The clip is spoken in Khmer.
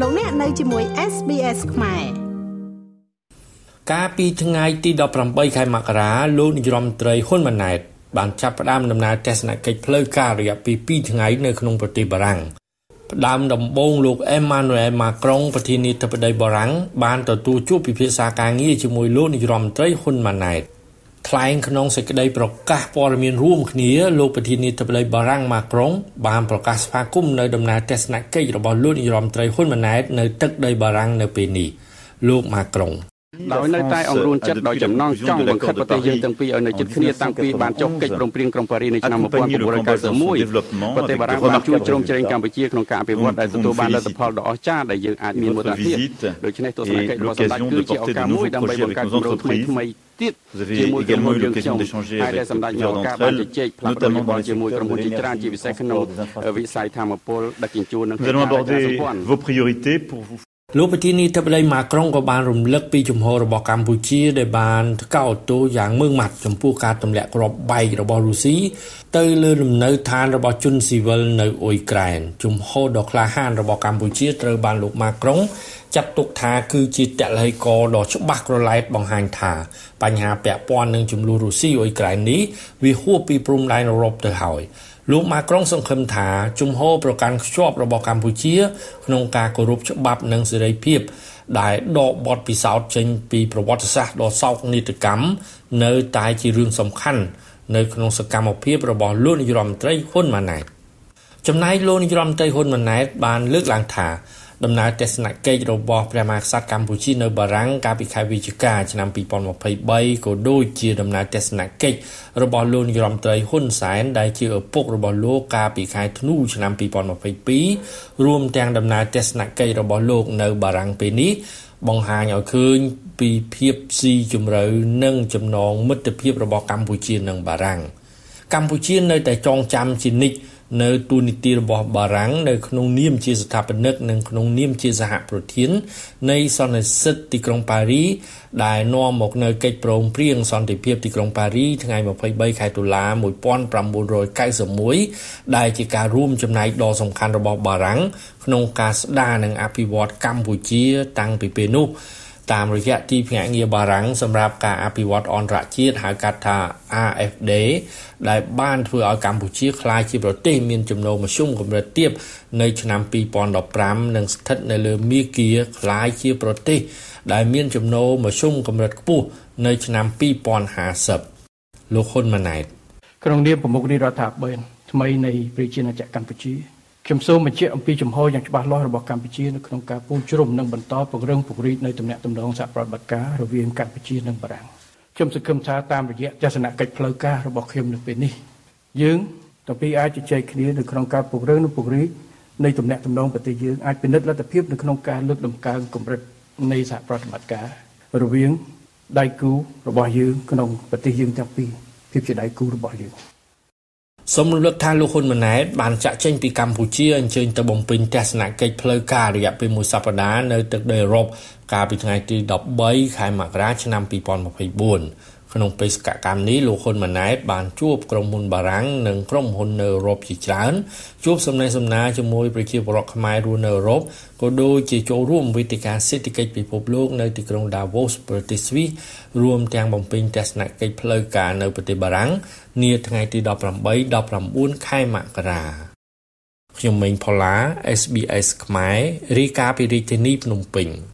លោកអ្នកនៅជាមួយ SBS ខ្មែរកាលពីថ្ងៃទី18ខែមករាលោកនាយរដ្ឋមន្ត្រីហ៊ុនម៉ាណែតបានចាប់ផ្ដើមដំណើរទស្សនកិច្ចផ្លូវការរយៈពេល2ថ្ងៃនៅក្នុងប្រទេសបារាំងផ្ដើមដំបូងលោកអេម៉ានូអែលម៉ាក្រុងប្រធានាធិបតីបារាំងបានទទួលជួបពិភាក្សាការងារជាមួយលោកនាយរដ្ឋមន្ត្រីហ៊ុនម៉ាណែត ថ្លែងក្នុងសេចក្តីប្រកាសព័ត៌មានរួមគ្នាលោកប្រធានាធិបតីបារាំងម៉ាក្រុងបានប្រកាសស្វាគមន៍នៅដំណើរទស្សនកិច្ចរបស់លោកនាយរដ្ឋមន្ត្រីហ៊ុនម៉ាណែតនៅទឹកដីបារាំងនៅពេលនេះលោកម៉ាក្រុង ដោយនៅតែអង្រួនចិត្តដោយចំណងចង់បង្ខិតប្រទេសយើងទាំងពីរឲ្យនៅជិតគ្នាតាំងពីបានចុះកិច្ចព្រមព្រៀងក្រុងប៉ារីសនៅឆ្នាំ1991ប្រទេសបារាំងបានជួយជ្រោមជ្រែងកម្ពុជាក្នុងការអភិវឌ្ឍដែលទទួលបានលទ្ធផលដ៏អស្ចារ្យដែលយើងអាចមានមោទនភាពដូច្នេះទស្សនកិច្ចរបស់សម្ដេចគឺជាឱកាសមួយដើម្បីបង្កើតគម្រោងថ្មីថ្មីទៀតជាមួយក្រុមហ៊ុនយើងខ្ញុំហើយដែលសម្ដេចមានឱកាសបានជជែកផ្លាស់ប្ដូរយោបល់ជាមួយក្រុមហ៊ុនជាច្រើនជាពិសេសក្នុងវិស័យធម្មពលដឹកជញ្ជូននិងការសម្ព័ន្ធ លោកប្រធានាធិបតីម៉ាក្រុងក៏បានរំលឹកពីជំហររបស់កម្ពុជាដែលបានកោតទោសយ៉ាងម៉ឺងម៉ាត់ចំពោះការទម្លាក់គ្រាប់បែករបស់រុស្ស៊ីទៅលើលំនៅឋានរបស់ជនស៊ីវិលនៅអ៊ុយក្រែនជំហរដ៏ក្លាហានរបស់កម្ពុជាត្រូវបានលោកម៉ាក្រុងចាត់ទុកថាគឺជាតល័យកដ៏ច្បាស់ក្រឡែតបង្ហាញថាបញ្ហាពាក់ព័ន្ធនឹងចំនួនរុស្ស៊ីអ៊ុយក្រែននេះវាហួសពីព្រំដែនអឺរ៉ុបទៅហើយ លោកម៉ាក្រុងសង្ឃឹមថាជំហរប្រកាន់ខ្ជាប់របស់កម្ពុជា ក្នុងការគោរពច្បាប់និងសេរីភាព ដែលដកបទពិសោធន៍ចេញពីប្រវត្តិសាស្ត្រដ៏សោកនាដកម្មនៅតែជារឿងសំខាន់នៅក្នុងសកម្មភាពរបស់លោកនាយរដ្ឋមន្ត្រីហ៊ុនម៉ាណែតចំណែកលោកនាយរដ្ឋមន្ត្រីហ៊ុនម៉ាណែតបានលើកឡើងថា ដំណើរទស្សនកិច្ចរបស់ព្រះមហាក្សត្រកម្ពុជានៅបារាំងកាលពីខែវិច្ឆិកាឆ្នាំ2023ក៏ដូចជាដំណើរទស្សនកិច្ចរបស់លោកនាយរដ្ឋមន្ត្រីហ៊ុនសែនដែលជាឪពុករបស់លោកកាលពីខែធ្នូឆ្នាំ2022រួមទាំងដំណើរទស្សនកិច្ចរបស់លោកនៅបារាំងពេលនេះបង្ហាញឲ្យឃើញពីភាពស៊ីជម្រៅនិងចំណងមិត្តភាពរបស់កម្ពុជានិងបារាំងកម្ពុជានៅតែចងចាំជានិច្ច នៅទូនីតិរបស់បារាំងនៅក្នុងនាមជាស្ថាបនិកនិងក្នុងនាមជាសហប្រធាននៃសន្និសីទទីក្រុងប៉ារី ដែលនាំមកនៅកិច្ចព្រមព្រៀងសន្តិភាពទីក្រុងប៉ារីថ្ងៃ23ខែតុលា1991ដែលជាការរួមចំណែកដ៏សំខាន់របស់បារាំងក្នុងការស្ដារនិងអភិវឌ្ឍកម្ពុជាតាំងពីពេលនោះ តាមរយៈទីភ្នាក់ងារបារាំងសម្រាប់ការអភិវឌ្ឍអន្តរជាតិហៅកាត់ថា AFD ដែលបានធ្វើឲ្យកម្ពុជាក្លាយជាប្រទេសមានចំណូលមធ្យមកម្រិតទាបនៅឆ្នាំ2015និងស្ថិតនៅលើមាគ៌ាក្លាយជាប្រទេសដែលមានចំណូលមធ្យមកម្រិតខ្ពស់នៅឆ្នាំ2050លោកហ៊ុនម៉ាណែតក្នុងនាមប្រមុខនៃរដ្ឋាភិបាលថ្មីនៃប្រជាណាចក្រកម្ពុជា ខ្ញុំសូមបញ្ជាក់អំពីចំហយ៉ាងច្បាស់លាស់របស់កម្ពុជានៅក្នុងការពូជជ្រុំនិងបន្តពង្រឹងពង្រីកនៅទំនាក់ទំនងសហប្រតិបត្តិការរវាងកម្ពុជានិងបារាំងខ្ញុំសង្ឃឹមថាតាមរយៈទស្សនកិច្ចផ្លូវការរបស់ខ្ញុំនៅពេលនេះយើងទាំងពីរអាចជជែកគ្នានៅក្នុងការពង្រឹងនិងពង្រីកនៃទំនាក់ទំនងប្រទេសយើងអាចពិនិត្យលទ្ធភាពនៅក្នុងការលើកដំកើងកម្រិតនៃសហប្រតិបត្តិការរវាងដៃគូរបស់យើងក្នុងប្រទេសយើងទាំងពីរភាពជាដៃគូរបស់យើង សូមរំលឹកថាលោកហ៊ុនម៉ាណែតបានចាក់ចេញពីកម្ពុជាអញ្ជើញទៅបំពេញទស្សនកិច្ចផ្លូវការរយៈពេលមួយសប្តាហ៍នៅទឹកដីអឺរ៉ុបកាលពីថ្ងៃទី13ខែមករាឆ្នាំ2024 ក្នុងបេសកកម្មនេះលោកហ៊ុនម៉ាណែតបានជួបក្រុមហ៊ុនបារាំងនិងក្រុមហ៊ុននៅអឺរ៉ុបជាច្រើនជួបសំណេះសំណាលជាមួយប្រជាពលរដ្ឋខ្មែររស់នៅអឺរ៉ុបក៏ដូចជាចូលរួមវេទិកាសេដ្ឋកិច្ចពិភពលោកនៅទីក្រុង Davos ប្រទេសស្វីសរួមទាំងបំពេញទស្សនកិច្ចផ្លូវការនៅប្រទេសបារាំងនាថ្ងៃទី18 19ខែមករាខ្ញុំម៉េងផល្លា SBS ខ្មែររីកាពីរាជធានីភ្នំពេញ